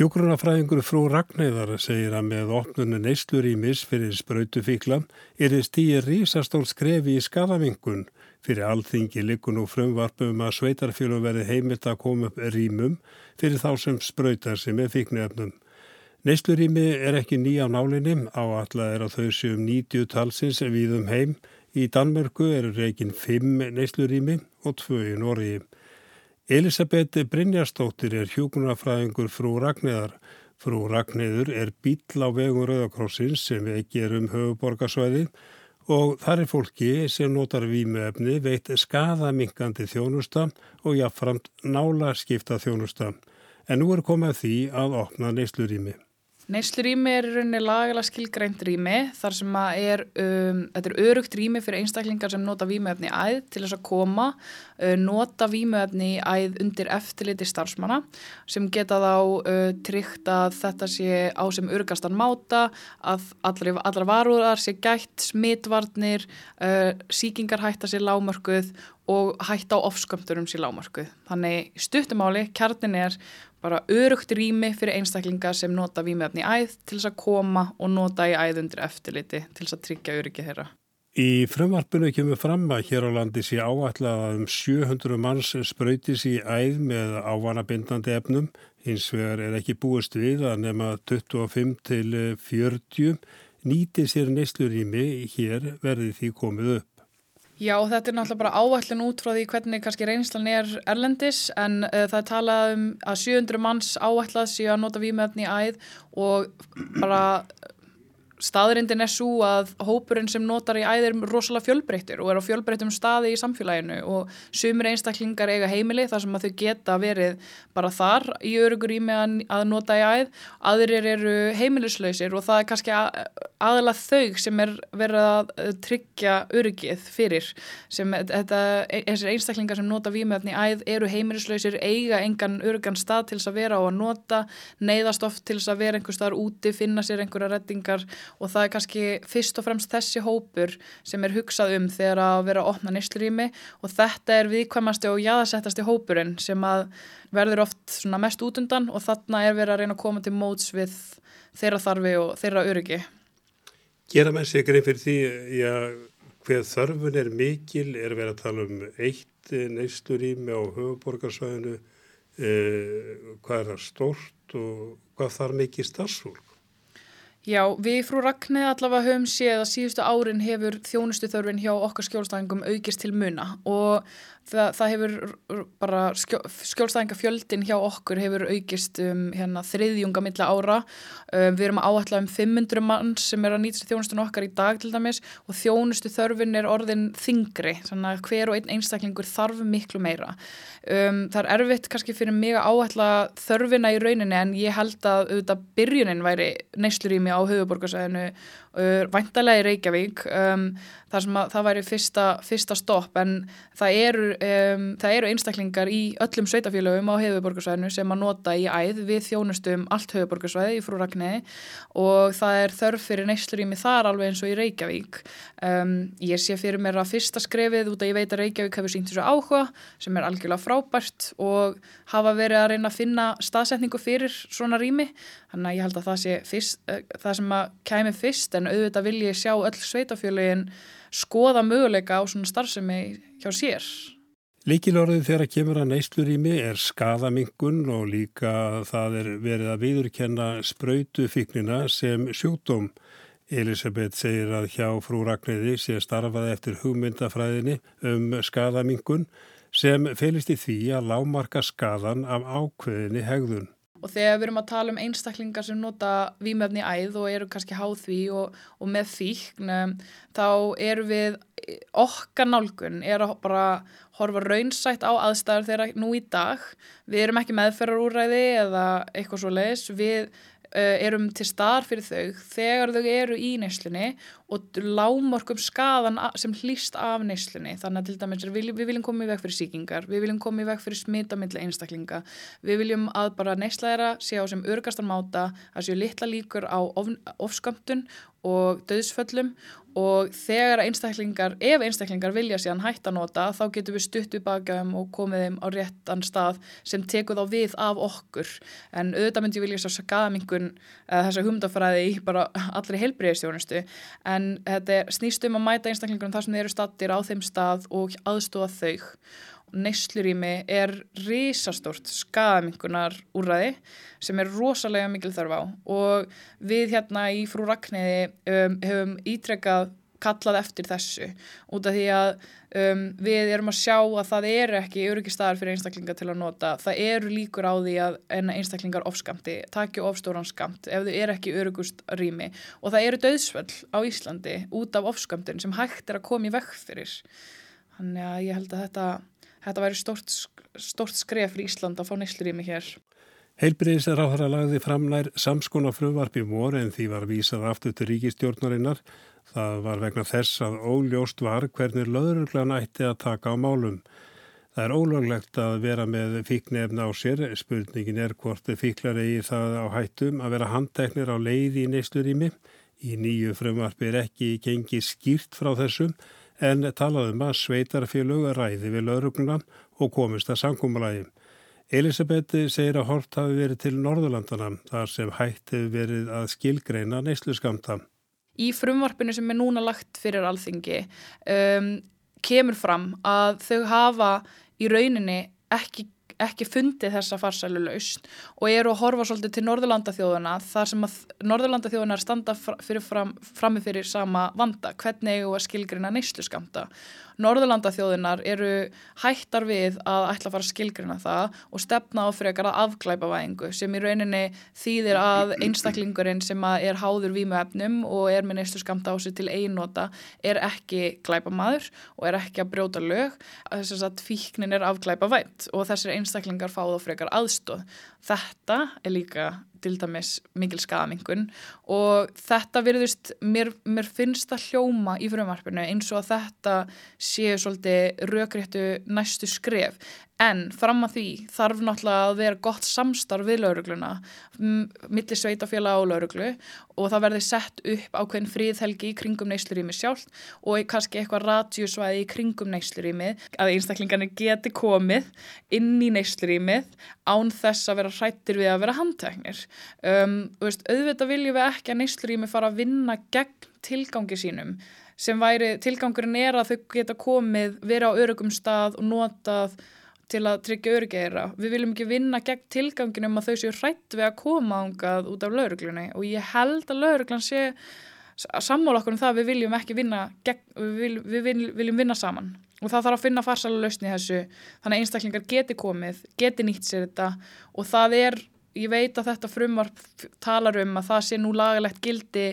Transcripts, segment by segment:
Hjókrunafræðingur frú Ragnæðar segir að með opnunu neyslurímis fyrir sprautufíkla er þið stíði rísastól skrefi í skadamingun. Fyrir alþingi likun og frumvarpum að sveitarfélum verði heimilt að koma upp rímum fyrir þá sem sprautar sem er fíknefnum. Neyslurími er ekki nýja á nálinni, áallega er að þau séum 90 talsins við um heim. Í Danmörku eru reygin 5 neyslurími og 2 í Norgi. Elisabeth Brynjarstóttir er hjókunarfræðingur frú Ragnæðar. Frú Ragnæður er bíl á vegum Rauðakrossins sem ekki er um höfuborgarsvæði og þar er fólki sem notar výmuefni veit skadamingandi þjónusta og jáfnframt nála skipta þjónusta. En nú er komið því að opna neyslurími. Neyslurými er í rauninni lagalega skilgrænt rými þar sem að er, um, þetta er örugt rými fyrir einstaklingar sem nota výmöfni í æð til þess að koma, uh, nota výmöfni í æð undir eftirliti starfsmanna sem geta þá uh, tryggt að þetta sé á sem örgastan máta, að allra, allra varúðar sé gætt, smitvarnir, uh, síkingar hætta sér lámörkuð og hætta á ofskömmturum sér lámörkuð. Þannig stuttumáli, kjarnin er bara örugt rými fyrir einstaklingar sem nota výmöfni í æð til þess að koma og nota í æð undir eftirliti til þess að tryggja öryggi þeirra. Í frumvarpinu kemur fram að hér á landi sé áætlað að um 700 manns spröytis í æð með ávanabindandi efnum. Hins vegar er ekki búist við að nema 25 til 40 nýti sér neyslurími hér verði því komið upp. Já, þetta er náttúrulega bara áætlun út frá því hvernig kannski reynslan er erlendis en uh, það er talað um að 700 manns áætlað séu að nota výmöfni í æð og bara staðrindin er svo að hópurinn sem notar í æðir rosalega fjölbreyttir og er á fjölbreyttum staði í samfélaginu og sumir einstaklingar eiga heimili þar sem að þau geta verið bara þar í örugur í með að nota í æð. Aðrir eru heimilislausir og það er kannski aðalega þau sem er verið að tryggja örugið fyrir sem þetta, þessir einstaklingar sem nota výmöfni í æð eru heimilislausir eiga engan örugan stað til þess að vera og að nota neyðast oft til þess að vera einhver staðar úti, finna sér einhverja reddingar og það er kannski fyrst og fremst þessi hópur sem er hugsað um þegar að vera að opna nýstlurými og þetta er viðkvæmasti og jáðasettasti hópurinn sem að verður oft mest útundan og þarna er verið að reyna að koma til móts við þeirra þarfi og þeirra öryggi. Gera sig grein fyrir því já, hver þörfun er mikil, er verið að tala um eitt nýstlurými á höfuborgarsvæðinu, eh, hvað er það stort og hvað þarf mikið starfsfólk? Já, við frú Ragnæði allavega höfum séð að síðustu árin hefur þjónustu þörfin hjá okkar skjólstæðingum aukist til muna og það, það hefur bara skjó, skjólstæðingafjöldin hjá okkur hefur aukist um hérna, þriðjunga milla ára. Um, við erum að áætla um 500 mann sem er að nýta þjónustun okkar í dag til dæmis og þjónustu þörfin er orðin þingri, þannig að hver og einn einstaklingur þarf miklu meira. Um, það er erfitt kannski fyrir mig að áætla þörfina í rauninni en ég held að auðvitað byrjunin væri neyslur í mig á höfuborgarsæðinu væntalega í Reykjavík um, þar sem að það væri fyrsta, fyrsta stopp en það eru, um, það eru einstaklingar í öllum sveitafélögum á höfuborgarsvæðinu sem að nota í æð við þjónustum allt höfuborgarsvæði í frúrakniði og það er þörf fyrir neyslurími þar alveg eins og í Reykjavík. Um, ég sé fyrir mér að fyrsta skrefið út að ég veit að Reykjavík hefur sínt þessu áhuga sem er algjörlega frábært og hafa verið að reyna að finna staðsetningu fyrir svona rými. Þannig að ég held að það fyrst, uh, það sem að kæmi fyrst en auðvitað vil ég sjá öll sveitafjöluðin skoða möguleika á svona starfsemi hjá sér. Líkilorðið þegar að kemur að neyslurími er skadamingun og líka það er verið að viðurkenna sprautufíknina sem sjúkdóm. Elisabeth segir að hjá frú Ragnæði sé starfaði eftir hugmyndafræðinni um skadamingun sem felist í því að lámarka skadan af ákveðinni hegðun. Og þegar við erum að tala um einstaklingar sem nota výmöfni æð og eru kannski háð því og, og með fíkn, þá eru við, okkar nálgun er að bara horfa raunsætt á aðstæður þegar nú í dag. Við erum ekki meðferðarúræði eða eitthvað svo leiðis, við erum til starf fyrir þau þegar þau eru í neyslunni og lámorkum skadan sem hlýst af neyslunni. Þannig að til dæmis við, við viljum koma í veg fyrir síkingar, við viljum koma í veg fyrir smitamilli einstaklinga, við viljum að bara neyslæðara sé á sem örgastan máta að séu litla líkur á of, ofskömmtun og döðsföllum og þegar einstaklingar, ef einstaklingar vilja síðan hætta nota þá getum við stutt við bakaðum og komið þeim á réttan stað sem tekur þá við af okkur. En auðvitað myndi ég vilja svo skadamingun þessa humdafræði í bara allri heilbreyðistjónustu en þetta snýst um að mæta einstaklingunum þar sem þeir eru stattir á þeim stað og aðstofa þau Neyslurími er risastórt skadamingunar úrraði sem er rosalega mikil þörf á og við hérna í frú Ragnæði um, hefum ítrekkað kallað eftir þessu út af því að um, við erum að sjá að það eru ekki öryggistaðar fyrir einstaklingar til að nota. Það eru líkur á því að einstaklingar ofskamti, takju ofstóran skamt ef þau eru ekki öryggust rými og það eru döðsvöld á Íslandi út af ofskamtin sem hægt er að koma í vekk fyrir. Þannig að ég held að þetta þetta væri stort, stort skref fyrir Ísland að fá neyslurými hér. Heilbriðis á það að lagði framnær samskona frumvarpi mór en því var vísað aftur til ríkistjórnarinnar. Það var vegna þess að óljóst var hvernig löðuruglan ætti að taka á málum. Það er ólöglegt að vera með fíknefna á sér. Spurningin er hvort fíklar eigi það á hættum að vera handteknir á leiði í neyslurými. Í nýju frumvarpi er ekki gengið skýrt frá þessum en talaðum að sveitarfélög ræði við laurugluna og komist að sankumulagi. Elisabeth segir að hort hafi verið til Norðurlandana þar sem hægt hefur verið að skilgreina neyslu skamta. Í frumvarpinu sem er núna lagt fyrir alþingi um, kemur fram að þau hafa í rauninni ekki ekki fundið þessa farsælu lausn og eru að horfa svolítið til Norðurlandaþjóðuna þar sem að Norðurlandaþjóðuna er standa frammi fyrir sama vanda, hvernig að skilgrina neyslu skamta Norðurlandaþjóðinar eru hættar við að ætla að fara að skilgrina það og stefna á frekar að afglæpa væðingu sem í rauninni þýðir að einstaklingurinn sem er háður vímuefnum og er með neyslu skamta á sig til einnota er ekki glæpa maður og er ekki að brjóta lög þess að fíknin er afglæpa vænt og þessir einstaklingar fá þá frekar aðstóð. Þetta er líka til dæmis mikil skadamingun og þetta virðist, mér, mér finnst það hljóma í frumarpinu eins og að þetta séu svolítið rökréttu næstu skref En fram að því þarf náttúrulega að vera gott samstarf við laurugluna, millir sveitafélag á lauruglu og það verði sett upp ákveðin fríðhelgi í kringum neyslurými sjálf og kannski eitthvað ratjúsvæði í kringum neyslurými að einstaklingarnir geti komið inn í neyslurýmið án þess að vera hrættir við að vera handteknir. Um, veist, auðvitað viljum við ekki að neyslurými fara að vinna gegn tilgangi sínum sem væri, tilgangurinn er að þau geta komið, vera á örugum stað og notað til að tryggja öryggeira. Við viljum ekki vinna gegn tilganginum að þau séu hrætt við að koma ángað út af lauruglunni og ég held að lauruglan sé sammála okkur um það að við viljum ekki vinna gegn, við, við vil, viljum vinna saman. Og það þarf að finna farsala lausni þessu. Þannig að einstaklingar geti komið, geti nýtt sér þetta. Og það er, ég veit að þetta frumvarp talar um að það sé nú lagalegt gildi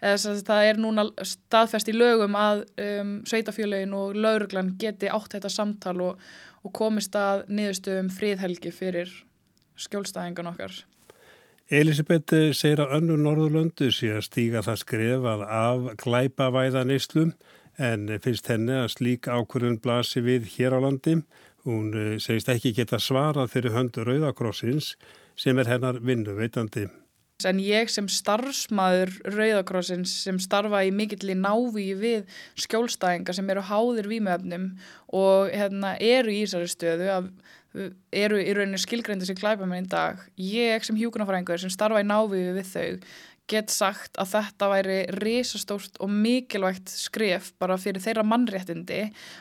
eða það er núna staðfest í lögum að um, sveitafjölögin og lauruglan geti átt þetta samtal og og komist að niðurstöðum fríðhelgi fyrir skjólstæðingan okkar. Elisabeth segir að önnu Norðurlöndu sé að stíga það skrefað af glæpavæðanislum en finnst henni að slík ákvörðun blasi við hér á landi. Hún eh, segist ekki geta svarað fyrir höndu Rauðakrossins sem er hennar vinnuveitandi. En ég sem starfsmæður Rauðakrossins sem starfa í mikill í náví við skjólstæðingar sem eru háðir výmöfnum og hérna, eru í Ísari stöðu að eru í rauninni skilgrendi sem glæpa mér einn dag. Ég sem hjúkunarfræðingur sem starfa í náví við þau get sagt að þetta væri risastórt og mikilvægt skref bara fyrir þeirra mannréttindi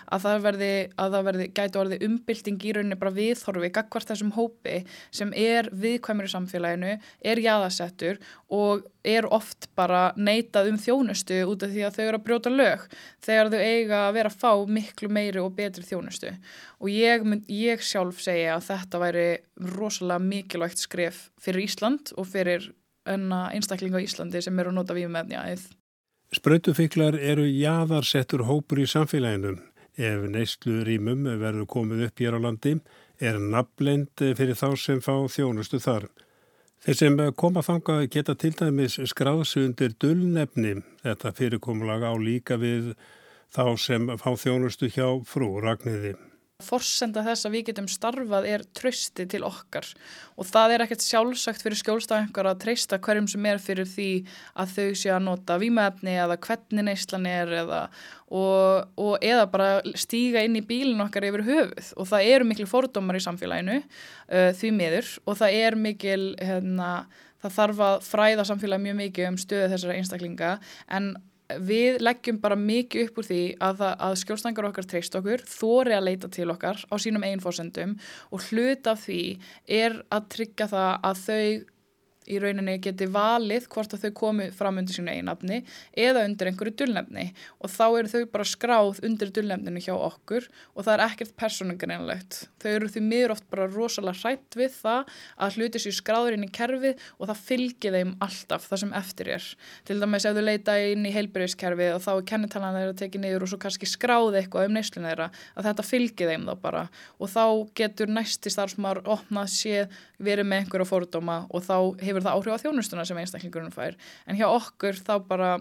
að það verði, að það verði gæti orði umbylting í rauninni bara viðhorfi gagvart þessum hópi sem er viðkvæmur í samfélaginu, er jáðasettur og er oft bara neitað um þjónustu út af því að þau eru að brjóta lög þegar þau eiga að vera að fá miklu meiri og betri þjónustu. Og ég, ég sjálf segja að þetta væri rosalega mikilvægt skref fyrir Ísland og fyrir enna einstaklinga á Íslandi sem eru að nota vímefnjaðið. Sprautufíklar eru jáðarsettur hópur í samfélaginu. Ef neyslu rýmum verður komið upp hér á landi er nafnlend fyrir þá sem fá þjónustu þar. Þeir sem koma þanga geta til dæmis skráðsundir dullnefni. Þetta fyrirkomlag á líka við þá sem fá þjónustu hjá frú Ragnhiði. Forsenda þess að við getum starfað er trösti til okkar. Og það er ekkert sjálfsagt fyrir skjólstæðingar að treysta hverjum sem er fyrir því að þau sé að nota výmaefni eða hvernig neyslan er eða, og, og eða bara stíga inn í bílinn okkar yfir höfuð. Og það eru miklu fordómar í samfélaginu uh, því miður. Og það er mikil hérna, það þarf að fræða samfélagi mjög mikið um stöðu þessara einstaklinga. En við leggjum bara mikið upp úr því að, að skjólstangar okkar treyst okkur, þóri að leita til okkar á sínum einn fórsendum og hlut af því er að tryggja það að þau í rauninni geti valið hvort að þau komi fram undir sínu einafni eða undir einhverju dullnefni og þá eru þau bara skráð undir dullnefninu hjá okkur og það er ekkert personungareinlegt. Þau eru því miður oft bara rosalega hrætt við það að hluti sér skráður inn í kerfið og það fylgir þeim alltaf það sem eftir er. Til dæmis ef þau leita inn í heilbyrjuskerfið og þá er kennitalan þeirra tekið niður og svo kannski skráði eitthvað um neyslun þeirra að þetta fylgir þeim þá bara og þá getur næsti starfsmar opnað séð verið með einhverja fórdóma og þá hefur það áhrif á þjónustuna sem einstaklingurinn fær en hjá okkur þá bara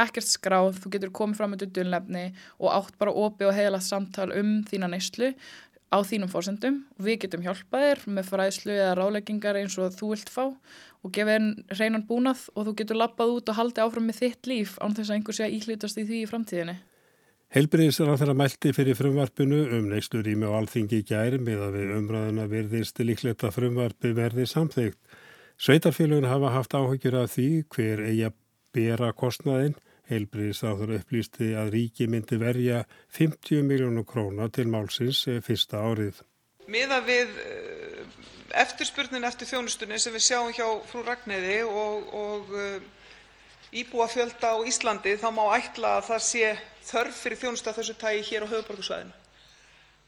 ekkert skráð, þú getur komið fram með dullnefni og átt bara opið og heilast samtal um þína neyslu á þínum fórsendum og við getum hjálpað þér með fræðslu eða ráleggingar eins og þú vilt fá og gefa einn reynan búnað og þú getur lappað út og haldið áfram með þitt líf án þess að einhver sé að íhlutast í því í framtíðinni. Helbriðisar á þeirra mælti fyrir frumvarpinu um neyslu rými og alþingi gæri með að við umræðuna virðist líklegt að frumvarpi verði samþygt. Sveitarfélagun hafa haft áhugjur af því hver eigi að bera kostnaðinn. Helbriðisar upplýsti að ríki myndi verja 50 miljónu króna til málsins fyrsta árið. Miða við eh, eftirspurnin eftir þjónustunni sem við sjáum hjá frú Ragnæði og, og eh, íbúa fjölda á Íslandi þá má ætla að það sé þörf fyrir þjónustu af þessu tagi hér á höfuðborgarsvæðinu.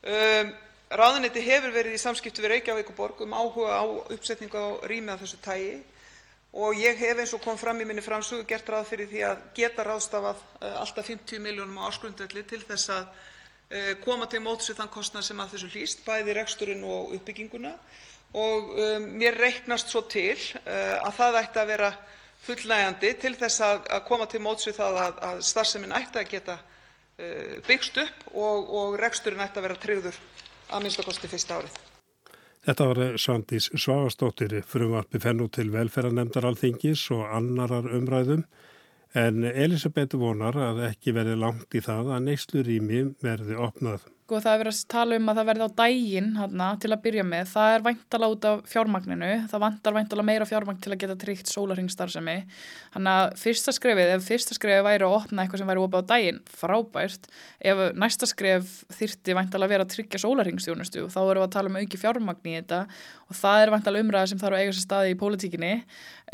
Um, ráðuneyti hefur verið í samskiptum við Reykjavíkurborg um áhuga á uppsetningu á rými af þessu tagi og ég hef, eins og kom fram í minni framsögu, gert ráð fyrir því að geta ráðstafað uh, allt að 50 milljónum á ársgrundvelli til að uh, koma til móts við þann kostnað sem af þessu hlýst, bæði reksturinn og uppbygginguna. Og um, mér reiknast svo til að það ætti að vera fullnægjandi til að koma til móts við það að starfsemin ætti að geta byggst upp og reksturinn ætti að vera tryggður a.m.k. fyrsta árið. Þetta var Svandís Svavarsdóttir. Frumvarpið fer nú til velferðarnefndar Alþingis og annarar umræðum en Elisabeth vonar að ekki verði langt í það að neyslurými verði opnað. Sko það er verið að tala um að það verði á dægin hana, til að byrja með, það er væntala út af fjármagninu, það vantar væntala meira fjármagn til að geta tryggt sólarhingstarfsemi þannig að fyrsta skrefið ef fyrsta skrefið væri að opna eitthvað sem væri opið á dægin, frábært. Ef næsta skref þyrti væntala að vera að tryggja sólarhingstjónustu, þá erum við að tala um auki fjármagn í þetta. Og það er væntala umræða sem þarf að eiga sér staði í pólitíkinni.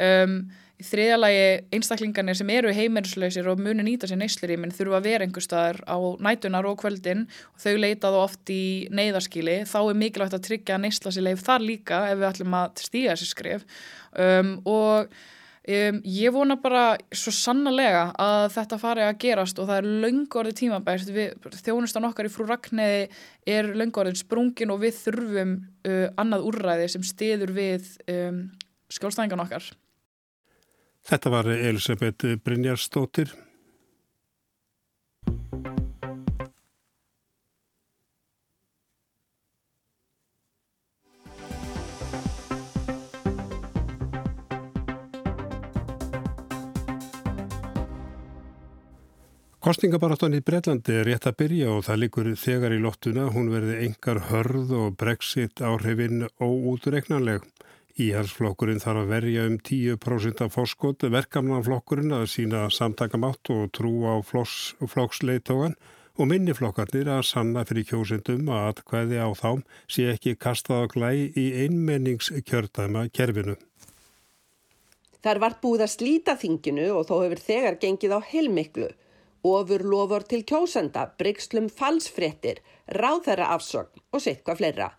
Um, Í þriðja lagi einstaklingarnir sem eru heimerislausir og muni nýta sér neysluríminn þurfa að vera einhver staðar á nætunar og kvöldin og þau leitað oft í neyðarskíli. Þá er mikilvægt að tryggja neysla sér leif þar líka ef við ætlum að stíga þessi skrif um, og um, ég vona bara svo sannlega að þetta fari að gerast og það er laungorði tímabært. Við, þjónustan okkar í frú Ragnæði er laungorðin sprungin og við þurfum uh, annað úrræði sem stiður við um, skjólstæðingan okkar. Þetta var Elisabeth Brynjarsdóttir. Kostningabaráttan í Breitlandi er rétt að byrja og það likur þegar í lottuna hún verði engar hörð og brexit áhrifin óútreiknanleg. Íhalsflokkurinn þarf að verja um 10% af fórskot, verkamnanflokkurinn að sína samtakamátt og trú á flokksleitógan og minniflokkarnir að sanna fyrir kjósindum að atkvæði á þám sé ekki kastað á glæ í einmenningskjördæma kerfinu. Þar var búið að slíta þinginu og þó hefur þegar gengið á heilmiklu. Ofur lofur til kjósenda, bryggslum falsfrettir, ráðherra afsögn og sitt hvað fleira.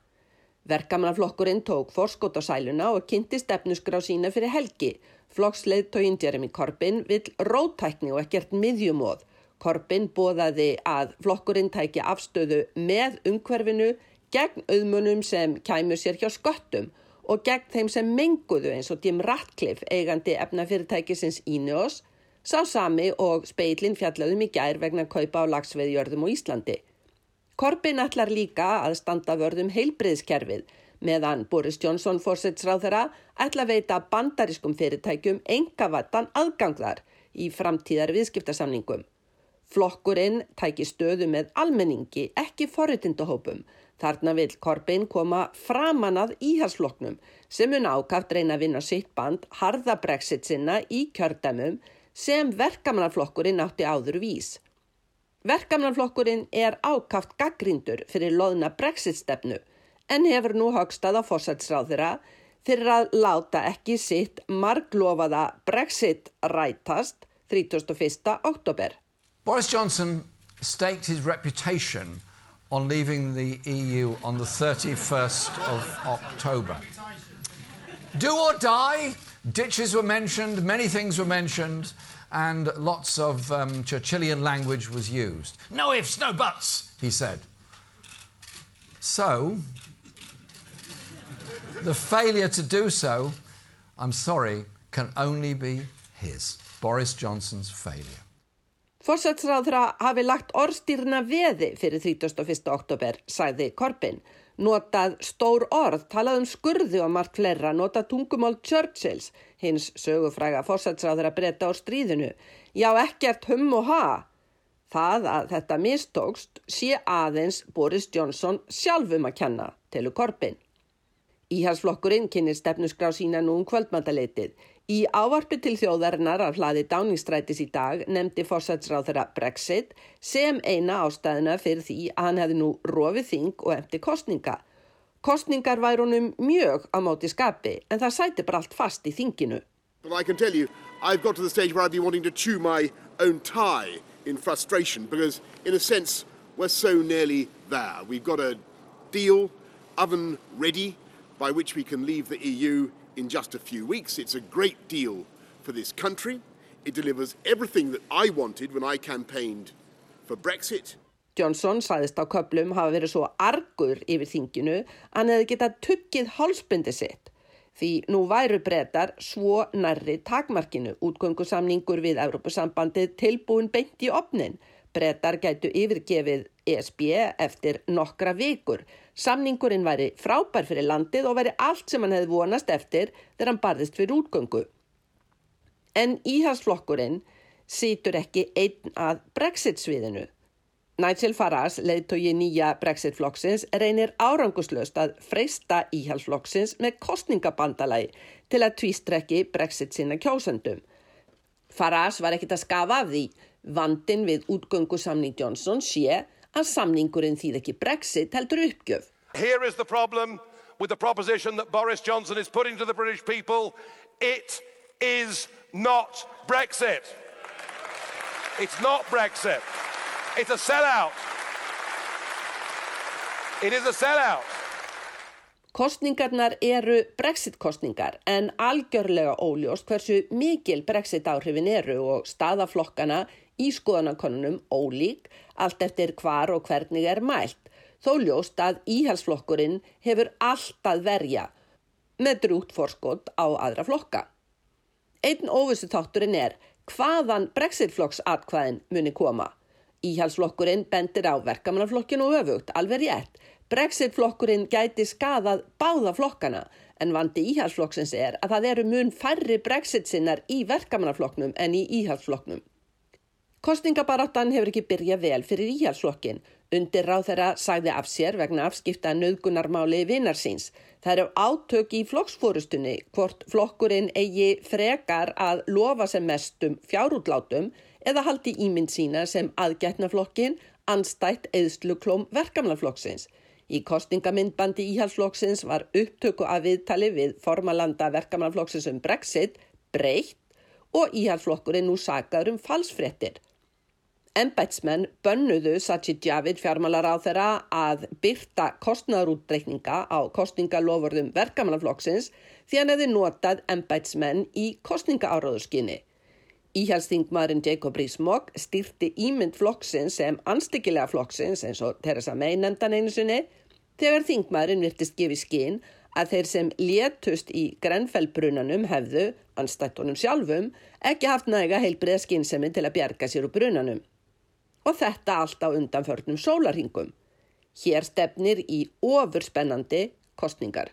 Verkamannaflokkurinn tók forskot á sæluna og kynnti stefnusgrá sína fyrir helgi. Flokksleðtógin Jeremy Corbyn vill rótækni og ekkert miðjumóð. Corbyn bóðaði að flokkurinn tæki afstöðu með umhverfinu gegn auðmunum sem kæmur sér hjá sköttum og gegn þeim sem menguðu eins og Jim Ratcliffe eigandi efnafyrirtækisins Ineos sá sami og speilin fjallaðum í gær vegna kaupa á lagsveðjörðum og Íslandi. Korbin ætlar líka að standa vörðum heilbriðskerfið meðan Boris Johnson fórsetsráð þeirra ætla veita bandariskum fyrirtækjum engavattan aðgangðar í framtíðar viðskiptasamningum. Flokkurinn tæki stöðu með almenningi, ekki forritindahópum. Þarna vil Korbin koma framan að íhalsflokknum sem mun ákaft reyna að vinna sitt band harða brexit sinna í kjördæmum sem verkamannaflokkurinn átti áður vís. Verkamannaflokkurinn er ákaft gaggrindur fyrir loðna brexit-stefnu en hefur nú högstað á fórsætsráðira fyrir að láta ekki sitt marglofaða brexit rætast 31. oktober. Boris Johnson staked his reputation on leaving the EU on the 31st of October. Do or die, ditches were mentioned, many things were mentioned, and lots of um, Churchillian language was used. No ifs, no buts, he said. So, the failure to do so, I'm sorry, can only be his, Boris Johnson's failure. Forsætsráðra hafi lagt orðstýrna veði fyrir 31. oktober, sæði Korbin. Notað stór orð, talað um skurðu og margt fleira, notað tungumál Churchills, hins sögufræga forsætsráðra breyta á stríðinu. Já, ekkert hum og ha. Það að þetta mistókst sé aðeins Boris Johnson sjálfum að kenna, telur Korbin. Íhalsflokkurinn kynir stefnusgrá sína nú um kvöldmantaleitið. Í ávarpi til þjóðarinnar af hlaði dáningstrætis í dag nefndi fórsætsráð þeirra Brexit sem eina ástæðina fyrir því að hann hefði nú rofið þing og eftir kostninga. Kostningar væri honum mjög á móti skapi en það sæti bara allt fast í þinginu. But I can tell you, I've got to the stage where I've been wanting to chew my own tie in frustration because in a sense we're so nearly there. We've got a deal, oven ready, by which we can leave the EU in just a few weeks. It's a great deal for this country. It delivers everything that I wanted when I campaigned for Brexit. Johnson sæðist á köplum hafa verið svo argur yfir þinginu að hann hefði getað tuggið hálsbindi sitt. Því nú væru breytar svo nærri takmarkinu útgöngusamningur við Európusambandið tilbúin beint í opnin. Breytar gætu yfirgefið ESB eftir nokkra vikur Samningurinn væri frábær fyrir landið og væri allt sem hann hefði vonast eftir þegar hann barðist fyrir útgöngu. En íhalsflokkurinn sítur ekki einn að Brexit-sviðinu. Nigel Farage, leiðtói nýja Brexit-flokksins, reynir áranguslöst að freysta íhalsflokksins með kostningabandalagi til að tvístrekki Brexit sinna kjósendum. Farage var ekkit að skafa af því vandin við útgöngu samning Johnson sé að samningurinn þýð ekki Brexit heldur uppgjöf. Here is the problem with the proposition that Boris Johnson is putting to the British people. It is not Brexit. It's not Brexit. It's a sellout. It is a sellout. Kostningarnar eru Brexit-kostningar en algjörlega óljóst hversu mikil Brexit-áhrifin eru og staðaflokkana í skoðanakonunum ólík allt eftir hvar og hvernig er mælt, þó ljóst að íhalsflokkurinn hefur alltaf verja með drút forskot á aðra flokka. Einn óvissu þátturinn er hvaðan brexitflokksatkvæðin muni koma. Íhalsflokkurinn bendir á verkamannaflokkinu og öfugt, alveg rétt. Brexitflokkurinn gæti skadað báða flokkana en vandi íhalsflokksins er að það eru mun færri brexit sinnar í verkamannaflokknum en í íhalsflokknum. Kostningabaráttan hefur ekki byrjað vel fyrir íhalsflokkin. Undir ráð þeirra sagði af sér vegna afskipta nöðgunarmáli vinnarsins. Það eru átök í flokksfórustunni hvort flokkurinn eigi frekar að lofa sem mestum fjárútlátum eða haldi ímynd sína sem aðgætnaflokkin anstætt eðsluklóm verkamlaflokksins. Í kostningamindbandi íhalsflokksins var upptöku af viðtali við formalanda verkamlaflokksins um Brexit breytt og íhalsflokkurinn nú sagaður um falsfrettir. Embætsmenn bönnuðu Sajid Javid fjármálar á þeirra að byrta kostnarútreikninga á kostningalofurðum verkamannaflokksins því hann hefði notað embætsmenn í kostningaáraðurskinni. Íhjálpsþingmaðurinn Jacob Rees-Mogg styrti ímynd flokksins sem anstíkilega flokksins eins og Theresa May nefndan einu sinni þegar þingmaðurinn virtist gefið skinn að þeir sem létust í grenfellbrunanum hefðu, anstættunum sjálfum, ekki haft næga heilbriða skinnsemi til að bjarga sér úr brunanum og þetta allt á undanförnum sólaringum. Hér stefnir í ofurspennandi kostningar.